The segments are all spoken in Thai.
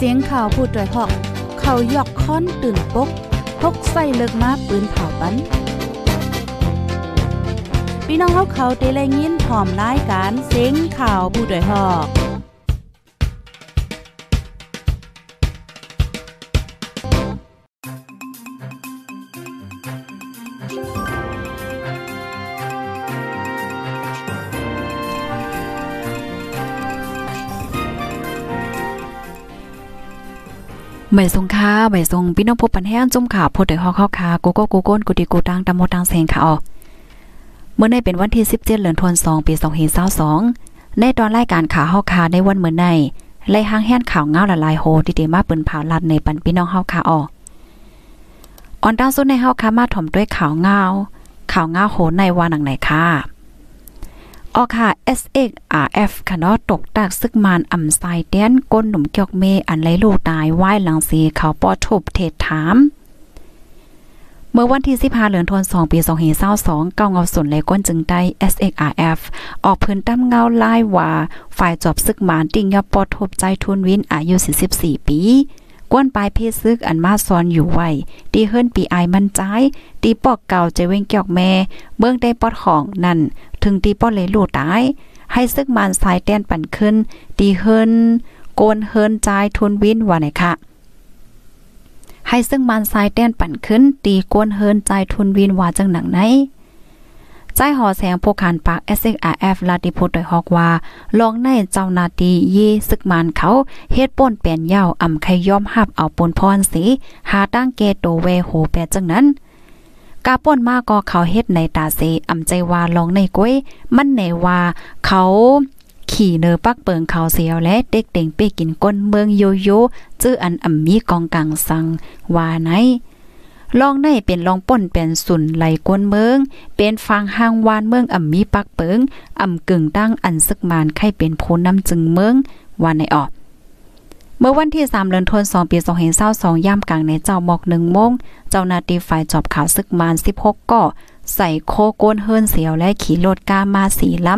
เสียงข่าวผู้ด้วยหอก เขายอกค้อนตื่นปกพกใส่เลิกมาปืนเผาปันพี่น้องเขาเขาได้แลยินพร้อมรายการเสียงข่าวผู้ด้วยหอก ใบทรงค้าใบทรงพี่น้องพบปันแห้งจุ่มข่าวพดเดฮอกเข้าวคาโกโก้โกโก้นกุติกูตังตำโมตังเซงค่ะออเมื่อในเป็นวันที่ 17เดือนธันวาคมปี2522ในตอนรายการข่าวเฮาคาในวันเมื่อในไล่ห้างแห่นข่าวเงาละลายโฮที่เตมาปิ้นผาลัดในปันพี่น้องเฮาคาออออนตั้งสุดในเฮาคามาถ่อมด้วยข่าวเงาข่าวเงาโหในวันหนังไหนค่ะ ออค่ะ SXRF ค่ะเนาะตกตากซึกมานอ่ำไซเตียนก้นหนุ่มเกียกเมอันไรลูกตายไหว้หลังสีเขาปอทุบเทศถามเมื่อวันที่15เดือนธันวาคมปี2522เก้าเงาสนเลยก้นจึงได้ SXRF ออกพื้นตั้มเงาไลายว่า ฝ่ายจอบซึกมานติ่งยอปอทบใจทุนวินอายุ44 ปี กวนปลายเพศซึกอันมาซ้อนอยู่ไว้ดีเฮิรนปีไอมันใจตีปอกเก่าจเว้งเกี่ยวแม่ เบื้องได้ปอดของนั่น ถึงตีป้อเลยลูตาย ให้ซึกมันสายแต้นปั่นขึ้น ตีเฮิรนโกนเฮิรนใจทุนวินว่าไหนคะให้ซึ่งมันสายแต้นปั่นขึ้น ตีโกนเฮิรนใจทุนวินว่าจังหนังไหนใจหอแสงผู้ขานปาก SRF ลาดิพุดโดยฮอกว่า ลองในเจ้านาตียีซึกมานเขาเฮ็ดป่นเปลี่ยนยาวอ่ำใครยอมหับเอาปนพรสีหาตั้งเกโตเวโหแปจังนั้น กาป่นมาก็เขาเฮ็ดในตาเซอ่ำใจว่าลองในก้วยมันในว่าเขาขี่เนอปักเปิงเขาเสียวและเด็กเต่งเป้กินก้นเมืองโยโย่จื้ออันอ่ำมีกองกลางสังว่าไหนลองในเป็นลองป่นเป็นสุนไหลกวนเมือง เป็นฟังห้างวานเมืองอ่ำมีปักเปิงอ่ำกึ่งตั้งอันซึกมานไข่เป็นโพน้ำจึงเมืองวานในออก เมื่อวันที่3เดือนธันวาคมปี2522ย่ามกลางในเจ้าหมอก1โมง เจ้าหน้าที่ฝ่ายจอบข่าวซึกมาน 16ก็ใส่โคโกนเฮิรนเสียวและขี่รถกามาสีล้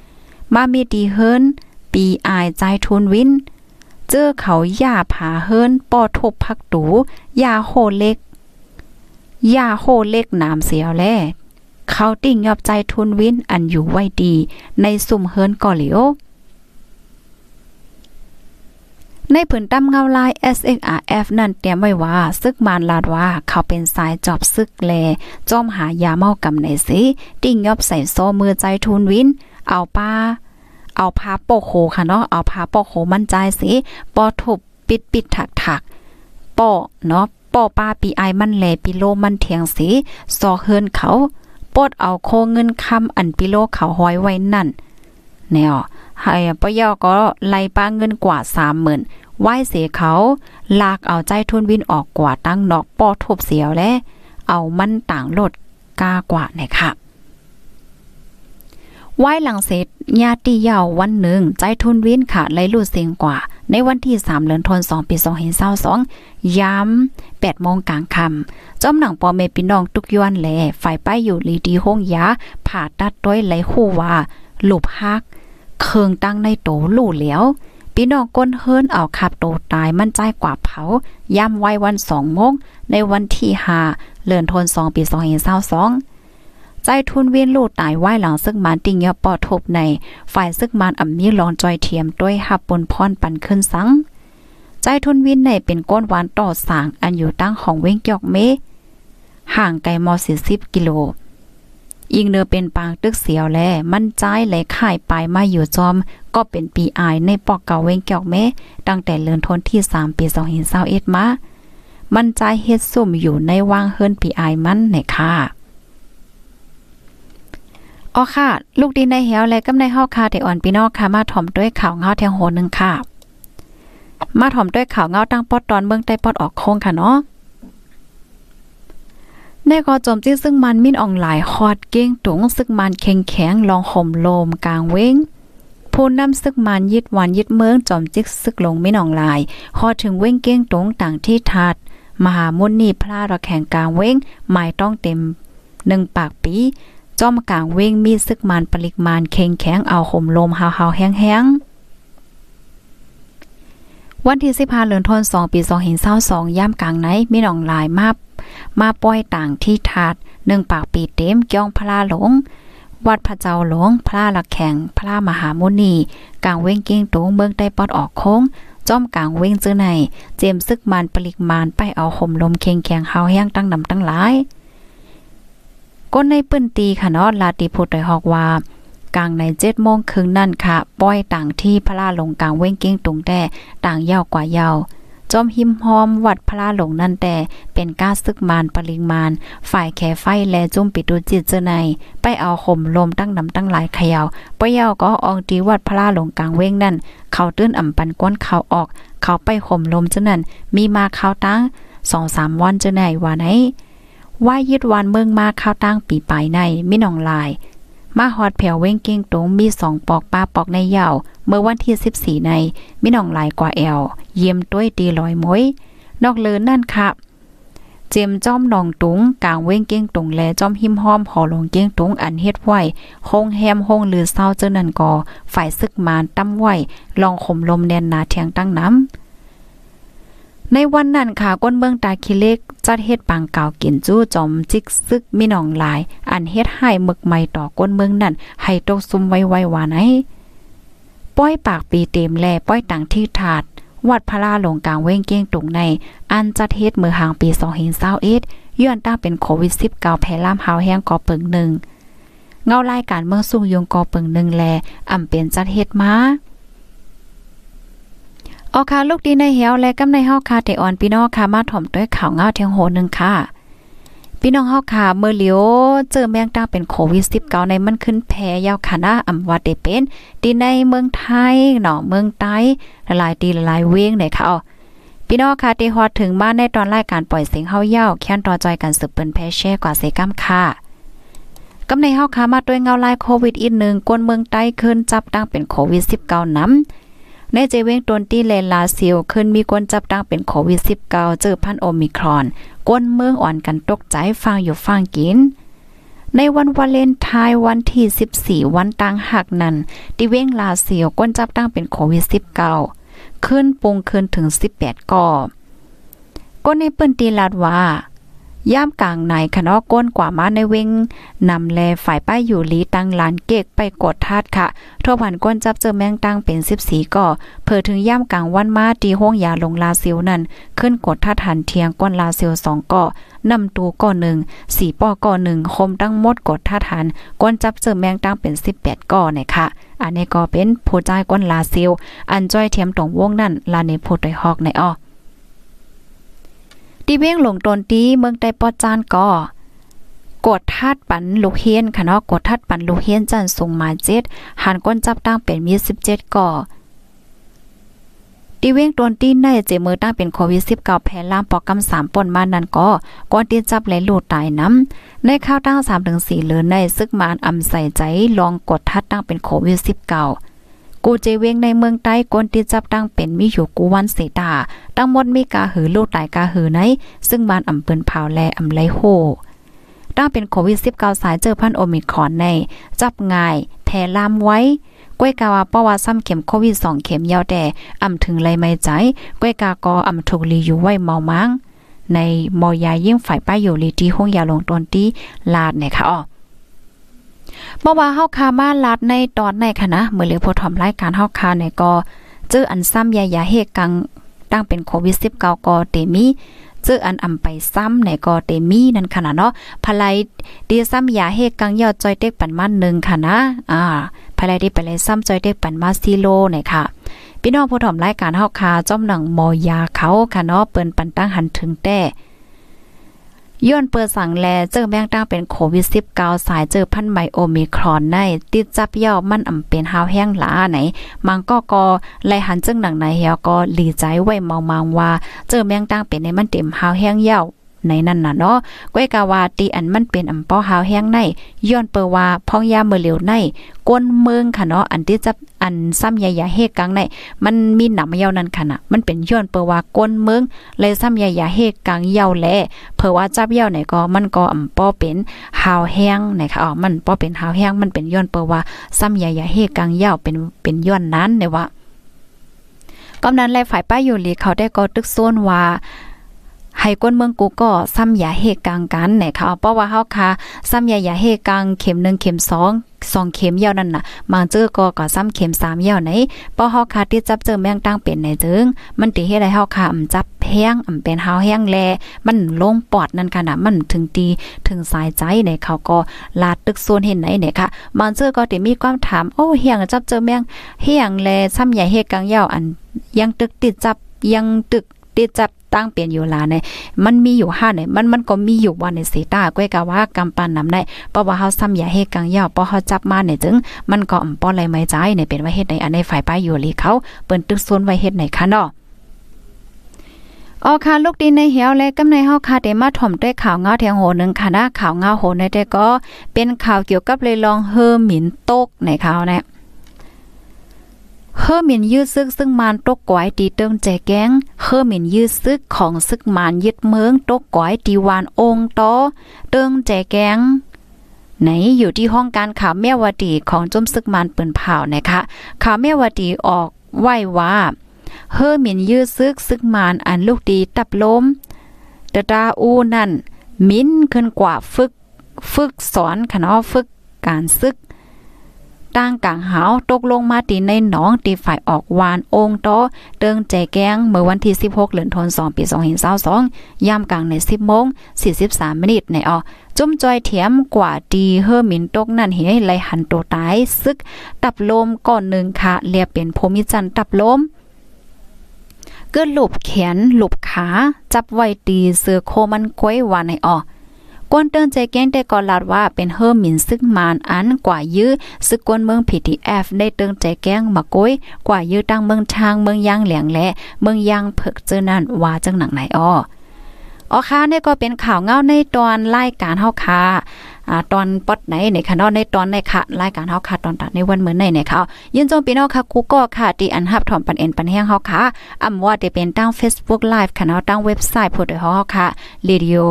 ำมามีดีเฮิรนปีอายใจทุนวิน เจอเขาย่าผาเฮิรนปอทบพักตูยาโหเล็กย่าโหเล็กน้ำเสียวแลเขาติ่งยอบใจทุนวินอันอยู่ไว้ดี ในสุ่มเฮิรนก่อเหลียว ในผืนตั้มเงาลาย SXRF นั่นเตรียมไว้ว่าซึกมานลาดว่าเขาเป็นสายจอบซึกแลจอมหายาเมากำในสิติ่งยอบใส่โซมือใจทุนวิน เอาป้า เอาพาโปโคค่ะเนาะเอาพาโปโคมั่นใจสิปอทุบปิดปิดถักถักปอเนาะปอป้าปีไอมันแลปิโลมันเถียงสีซอเฮินเขาปดเอาโคเงินคำอันปิโลเขาห้อยไว้นั่น แนวให้ปยอก็ไล่ป้าเงินกว่าสามหมื่นไหวเสียเขา ลากเอาใจทุนวินออกกว่าตั้งนอกปอทบเสียวและเอามันต่างลดกากว่าเนี่ยค่ะไหว้หลังเสร็จญาติยาววันหนึ่ง ใจทุนวินค่ะไล่ลูดเสียงกว่า ในวันที่3เดือนธันวาคมปี2522ยาม8โมงกลางค่ำจอมหนังปอเมพี่น้องทุกย้อนแลฝ่ายป้ายอยู่ลีดีห้องยาผ่าตัดด้วยไหลคู่ว่า หลบฮัก เคืองตั้งในโตลู่เหลียวพี่น้องก้นเฮิรนเอาขับโตตายมั่นใจกว่าเผาย่ำไว้วันสองโมงในวันที่5เดือนธันวาคมปี2522ใจทุนเวียนลูดตายไหวหลังซึกมันติงยอปอทบใน ฝ่ายซึกมันอ่ำมีลองจอยเทียมด้วยหับบนพรปันขึ้นสัง ใจทุนวินในเป็นก้นหวานต่อสางอันอยู่ตั้งของเว้งเกียกเมห่างไกลมอ40กิโล ยิงเนอเป็นปางตึกเสียวแล มั่นใจไหลข่ายปลายมาอยู่จอม ก็เป็นปีอายในปอกเก่าเวงเกียกเมตั้งแต่เลือนทนที่ 3 ปี2021มา มั่นใจเฮ็ดซุ่มอยู่ในวางเฮิรนปีอายมันในค่ะอ๋อค่ะ ลูกดินในเหวและกำในเฮาค่ะที่อ่อนพี่น้องค่ะมาถ่อมด้วยข่าวเงาแทงโหนึงค่ะ มาถ่อมด้วยข่าวเงาตั้งปอดตอนเมืองใต้ปอดออกโค้งค่ะเนาะ ในกอจมจี้ซึ่งมันมินอองหลายฮอดเก้งตุงซึ่งมันแข็งแข็งลองห่มโลมกลางเว้งผู้นำซึกมันยึดวันยึดเมืองจอมจิกซึกลงมินอองหลายฮอดถึงเว้งเก้งตุงต่างที่ทัด มหามุนีพระระแข่งกลางเว้งหมายต้องเต็มหนึ่งปากปีจอมกลางเว้งมีซึกมานปริกมานเข่งแข็งเอาห่มลมหาวๆแห้งๆวันที่15เดือนธันวาคมปี2022ย่ำกลางไหนมีน้องหลายมา มาป้อยต่างที่ถาดหนึ่งปากปีเต็มย่องพระหลง วัดพระเจ้าหลงพระลักแข่งพระมหามุนี กลางเว้งเก้งตงเมืองใต้ปอดออกโค้งจอมกลางเว้งจื้อใน เจมซึกมันปลิกมานไปเอาห่มลมเคียงแข็งเฮาแห้งตั้งนำตั้งหลายก้นในปื้นตีค่ะเนาะลาติพุทธได้ฮอกว่ากลางในเจ็ดโมงครึ่งนั่นค่ะ ป้อยต่างที่พระลาลงกลางเว้งเก้งตุงแต่ต่างยาวกว่ายาว จอมหิมหอมวัดพระลาหลงนั่นแต่เป็นก้าซึกมานปริงมาน ฝ่ายแขไฟและจุ่มปิดูจิตเจอใน ไปเอาข่มลมตั้งนำตั้งหลายขยาวปะยาก็อองตีวัดพระลาหลงกลางเว้งนั่น เขาตื้นอ่ำปันก้นเขาออก เขาไปข่มลมเจนั่น มีมาเขาตั้งสองสามวันเจ้าไหนว่าไหนว่ายึดวันเมืองมาข้าวตั้งปีปลายในมิหนองลาย มาฮอดแผวเว้งเก้งตงมีสองปอกป้าปอกในเหยา เมื่อวันที่ 14 ในมิหน้องหลายกว่าแอล เยี่ยมต้วยตีลอยมวย นอกเลินนั่นค่ะเจียมจ้อมนองตุงกลางเว้งเก้งตุงแลจ้อมหิมห้อมหอลงเก้งตุงอันเฮ็ดไหว้โฮงแฮมโฮงลือเศร้าเจ้านันกอฝ่ายซึกมานตั้มไหวลองข่มลมแนนนาเทียงตั้งน้ำในวันนั้นค่ะก้นเมืองตาคิเล็กจัดเฮ็ดปังเก่ากินจู้จอมจิกซึกมีน้องหลาย อันเฮ็ดให้มึกใหม่ต่อก้นเมืองนั่นให้ตกซุมไว้ไว้ว่าไหน ป้อยปากปีเต็มแลป้อยต่างที่ถาด วัดพระลาหลงกลางเว้งเก้งตุงใน อันจัดเฮ็ดมือหางปี2021ย้อนตั้งเป็นโควิด 19 แพร่ล่ามหาวแห้งกอเปิงหนึ่งเงารายการเมืองสูงยงกอเปิงหนึ่งแลอ่ำเป็นจัดเฮ็ดมาออค่ะลูกดีในเหียวและกำในเฮาคาเตออนพี่น้องค่ะมาถ่อมด้วยข่าวเงาเทียงโหนึงค่ะ พี่น้องเฮาค่ะเมื่อเหลียวเจอแมงดาเป็นโควิด19ในมันขึ้นแพยาวค่ะนะอำว่าได้เป็นที่ในเมืองไทยเนาะเมืองใต้หลายตีหลายเวงเนี่ยค่ะอ๋อพี่น้องค่ะที่ฮอดถึงบ้านในตอนรายการปล่อยเสียงเฮาเย้าแค้นต่อจอยกันสืบเปิ้นแพแช่กว่าเสกำค่ะกำในเฮาค่ะมาด้วยเงาลายโควิดอีกหนึ่งกวนเมืองใต้ขึ้นจับตั้งเป็นโควิด19นำ ในเจเวงตนที่เลนลาเซียวขึ้นมีคนจับตั้งเป็นโควิด 19 เจอพันโอมิครอน ก้นเมืองอ่อนกันตกใจฟังอยู่ฟังกิน ในวันวาเลนไทน์วันที่ 14 วันตังหักนั้นดิเวงลาเซียวก้นจับตั้งเป็นโควิด 19 ขึ้นปุงขึ้นถึง 18ก่อก้นในเปิ้นตีลาดว่า ย่ามกลางในคณะก้นกว่ามาในเวงนำแลฝ่ายป้ายอยู่ลีตั้งลานเกกไปกดทาดค่ะทั่วผ่านก้นจับเจอแมงตั้งเป็น14ก่อเพื่อถึงย่ามกลางวันมาตีห้องยาลงลาซิวนั่น ขึ้นกดทาดหันเทียงก้นลาซิว2ก่อนำตูก่อหนึ่งสี่ป้อก่อหนึ่งคมตั้งหมดกดท่าทานก้นจับเจอแมงตั้งเป็น 18ก่อเนี่ยค่ะอันนี้ก็เป็นผู้จ่ายก้นลาซิวอันจ้อยเทียมตรงวงนั่นลาเนพูดได้ฮอกในอ้อ ตีเว้งหลงตนตีเมืองใต้ปอจานก็กดทัดปันลูกเฮียนค่ะเนาะกดทัดปันลูกเฮียนจันส่งมาเจ็ดหันก้นจับตั้งเป็นมี17ก่อตีเว้งตนตีในเจมือตั้งเป็นโควิด19แพร่ล่ามปอกกำ3ป่นมานั่นก็ก่อนที่จับไหลลูดตายน้ำในข้าวตั้ง3ถึง4เลือในซึกมานอำใส่ใจลองกดทัดตั้งเป็นโควิด19กู กูเจเวงในเมืองใต้กนที่จับตั้งเป็นมีอยู่กูวันเสตาตั้งหมดมีกาหือลูกตายกาหือไหน ซึ่งบ้านอำเปิ้นเผาแลอำไลโฮตั้งเป็นโควิด 19 สายเจอพันโอมิครอนใน จับง่ายแพร่ลามไว้ก้วยกาว่าป้าว่าซ้ำเข็มโควิด2เข็มยาวแต่อำถึงไรไม่ใจก้วยกากออำถูกลีอยู่ไว้เมามังในมอยายิ่งฝ่ายป้ายอยู่ลีที่ห้องยาลงตนที่ลาดเนี่ยค่ะอ๋อ เมื่อว่าเฮาคามาลัดในตอนในค่ะนะเมื่อเหลือพอทำรายการเฮาคาเนี่ยก็เจออันซ้ำยายาเฮกังตั้งเป็นโควิด19ก็เตมีเจออันอำไปซ้ำในก็เตมีนั่นค่ะนะเนาะภายดีซ้ำยาเฮกังยอดจอยเต็กปันมา1ค่ะนะอ่าภายดีไปเลยซ้ำจอยเต็กปันมาซีโลเนี่ยค่ะพี่น้องผู้ถมรายการเฮาคาจ้อมหนังมอยาเขาค่ะเนาะเปิ้นปันตั้งหันถึงแต่ ย้อนเปิดสั่งแลเจอแมงตั้งเป็นโควิด19สายเจอพันใหม่โอมิครอนในติดจับย่อมันอำเป็นหาวแห้งหลาไหนมังก็กอไลหันจึงหนังในเฮียก็หลีใจไว้เมามังว่า เจอแมงตั้งเป็นในมันเต็มหาวแห้งเย่า ในนั่นน่ะเนาะก้อยกาวาตีอันมันเป็นอำป้อหาวแห้งในย้อนเปว่าพองยาเมื่อเหลียวในก้นเมืองค่ะเนาะอันที่จับอันซ้ำใหญ่ๆเฮกังในมันมีหนำยาวนั่นค่ะน่ะมันเป็นย้อนเปว่าก้นเมืองเลยซ้ำใหญ่ๆเฮกังยาวแลเพราะว่าจับยาวไหนก็มันก็อำป้อเป็นหาวแห้งนะคะอ๋อมันป้อเป็นหาวแห้งมันเป็นย้อนเปว่าซ้ำใหญ่ๆเฮกังยาวเป็นเป็นย้อนนั้นเนี่ยว่ากำนั้นแลฝ่ายป้าอยู่หลีเขาได้ก็ตึกโซนว่า ให้ก้นเมืองกูก็ซ้ำยาเฮกลางกันไหนค่ะเพราะว่าเฮาค่ะซ้ำยายาเฮกลางเข็ม1เข็ม2 2เข็มยาวนั่นน่ะมาเจอก็ก็ซ้ำเข็ม3ยาวไหนเพราะเฮาค่ะที่จับเจอแมงตั้งเป็นไหนจึงมันติเฮ็ดให้เฮาค่ะอำจับแห้งอำเป็นเฮาแห้งแลมันลงปอดนั่นค่ะน่ะมันถึงตีถึงสายใจในเขาก็ลาดตึกโซนเห็นไหนเนี่ยค่ะมาเจอก็ติมีความถามโอ้เฮียงจับเจอแมงเฮียงแลซ้ำยาเฮกลางยาวอันยังตึกติดจับยังตึก ติดจับตั้งเปลี่ยนอยู่ลาเนี่ยมันมีอยู่ห้าเนี่ยมันมันก็มีอยู่วันในสีตาก้วยกะว่ากำปันนำได้เพราะว่าเฮาซ้ำอย่าให้กังยาวเพราะเฮาจับมาเนี่ยจึง มันก็อ่ป้ออะไรไม่ใจเนี่ยเป็นว่าเฮ็ดในอันในฝ่ายป้ายอยู่ลีเขาเปิ้นตึกโซนไว้เฮ็ดในคะเนาะออค่ะลูกดินในเหี่ยวและกำในเฮาค่ะได้มาถ่อมด้วยข่าวเงาแทงโหนึงค่ะนะข่าวเงาโหในแต่ก็เป็นข่าวเกี่ยวกับเลยลองเฮอหมินตกในข่าวนะ เฮอหมินยืดซึกซึ่งมานตกก๋วยตีเติงแจแกงเฮอหมินยืดซึกของซึกมานยึดเมืองตกก๋วยตีวานองค์ตอเติงแจแกงไหนอยู่ที่ห้องการข่าวแม่วดีของจุมซึกมานปืนเผานะคะข่าวแม่วดีออกไหวว่าเฮอหมินยืดซึกซึกมานอันลูกดีตับล้มตะดาอูนั่น มิ้นขึ้นกว่าฝึก ฝึกสอนขนาฝึกการซึก ตั้งกลางหาวตกลงมาตีในหนองตีฝ่ายออกวานองโตเติงแจแกงเมื่อวันที่ 16เดือนธันวาคมปี2022ยามกลางใน 10โมง43มินิในออจุ่มจอยเถียมกว่าดีเฮอมินตกนั่นเฮไหลหันโตตาย ซึกตับลมก่อนหนึ่งค่ะเรียบเป็นภูมิจันตับลมเกิดหลบแขนหลบขา จับไว้ตีเสือโคมันก้วยวานในออ กวนเตินใจแก้งได้ก่อลาดว่าเป็นเฮิมหมินซึ่งมานอันกว่ายื้อซึกกวนเมือง PTF ได้เติงใจแก้งมาก้อยกว่ายื้อตั้งเมืองทางเมืองยางเหลียงและเมืองยางเพิกเจอนั่นว่าจังหนังไหนอ้ออ๋อค่ะนี่ก็เป็นข่าวเงาในตอนรายการเฮาค่ะอ่าตอนปอดไหนในค่ะเนาะในตอนในค่ะรายการเฮาค่ะตอนตัดในวันเหมือนในเนี่ยค่ะยินจมพี่น้องค่ะกูก็ค่ะที่อันฮับถอมปันเอ็นปันแห้งเฮาค่ะอำว่าได้เป็นตั้ง Facebook Live ค่ะเนาะตั้งเว็บไซต์พูดเฮาค่ะ radio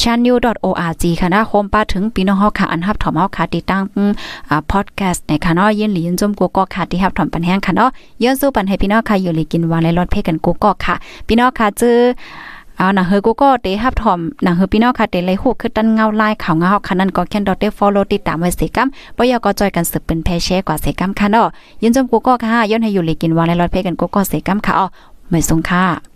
channel.org ค่ะนะโฮมป้าถึงพี่น้องเฮาค่ะอันฮับถอมเฮาค่ะติดตั้งอ่าพอดแคสต์ในค่ะเนาะยินหลียินจมกูก็ค่ะที่ฮับถอมปันแห้งค่ะเนาะย้อนสู้ปันให้พี่น้องค่ะอยู่หลีกินวานในรถเพ่กันกูก็ค่ะ พี่น้องค่ะจื้อเอาหนังเฮอกูก็เตฮับถอมหนังเฮอพี่น้องค่ะเตเลยฮู้คือตันเงาลายข่าวเงาค่ะนั่นก็แค่นดอทเตฟอลโลติดตามไว้สิกัมบ่ยอก็จอยกันสืบเป็นแพแชร์กว่าเสกัมค่ะเนาะยินจมกูก็ค่ะย้อนให้อยู่หลีกินวานในรถเพ่กันกูก็เสกัมค่ะอ๋อไม่สงค่ะ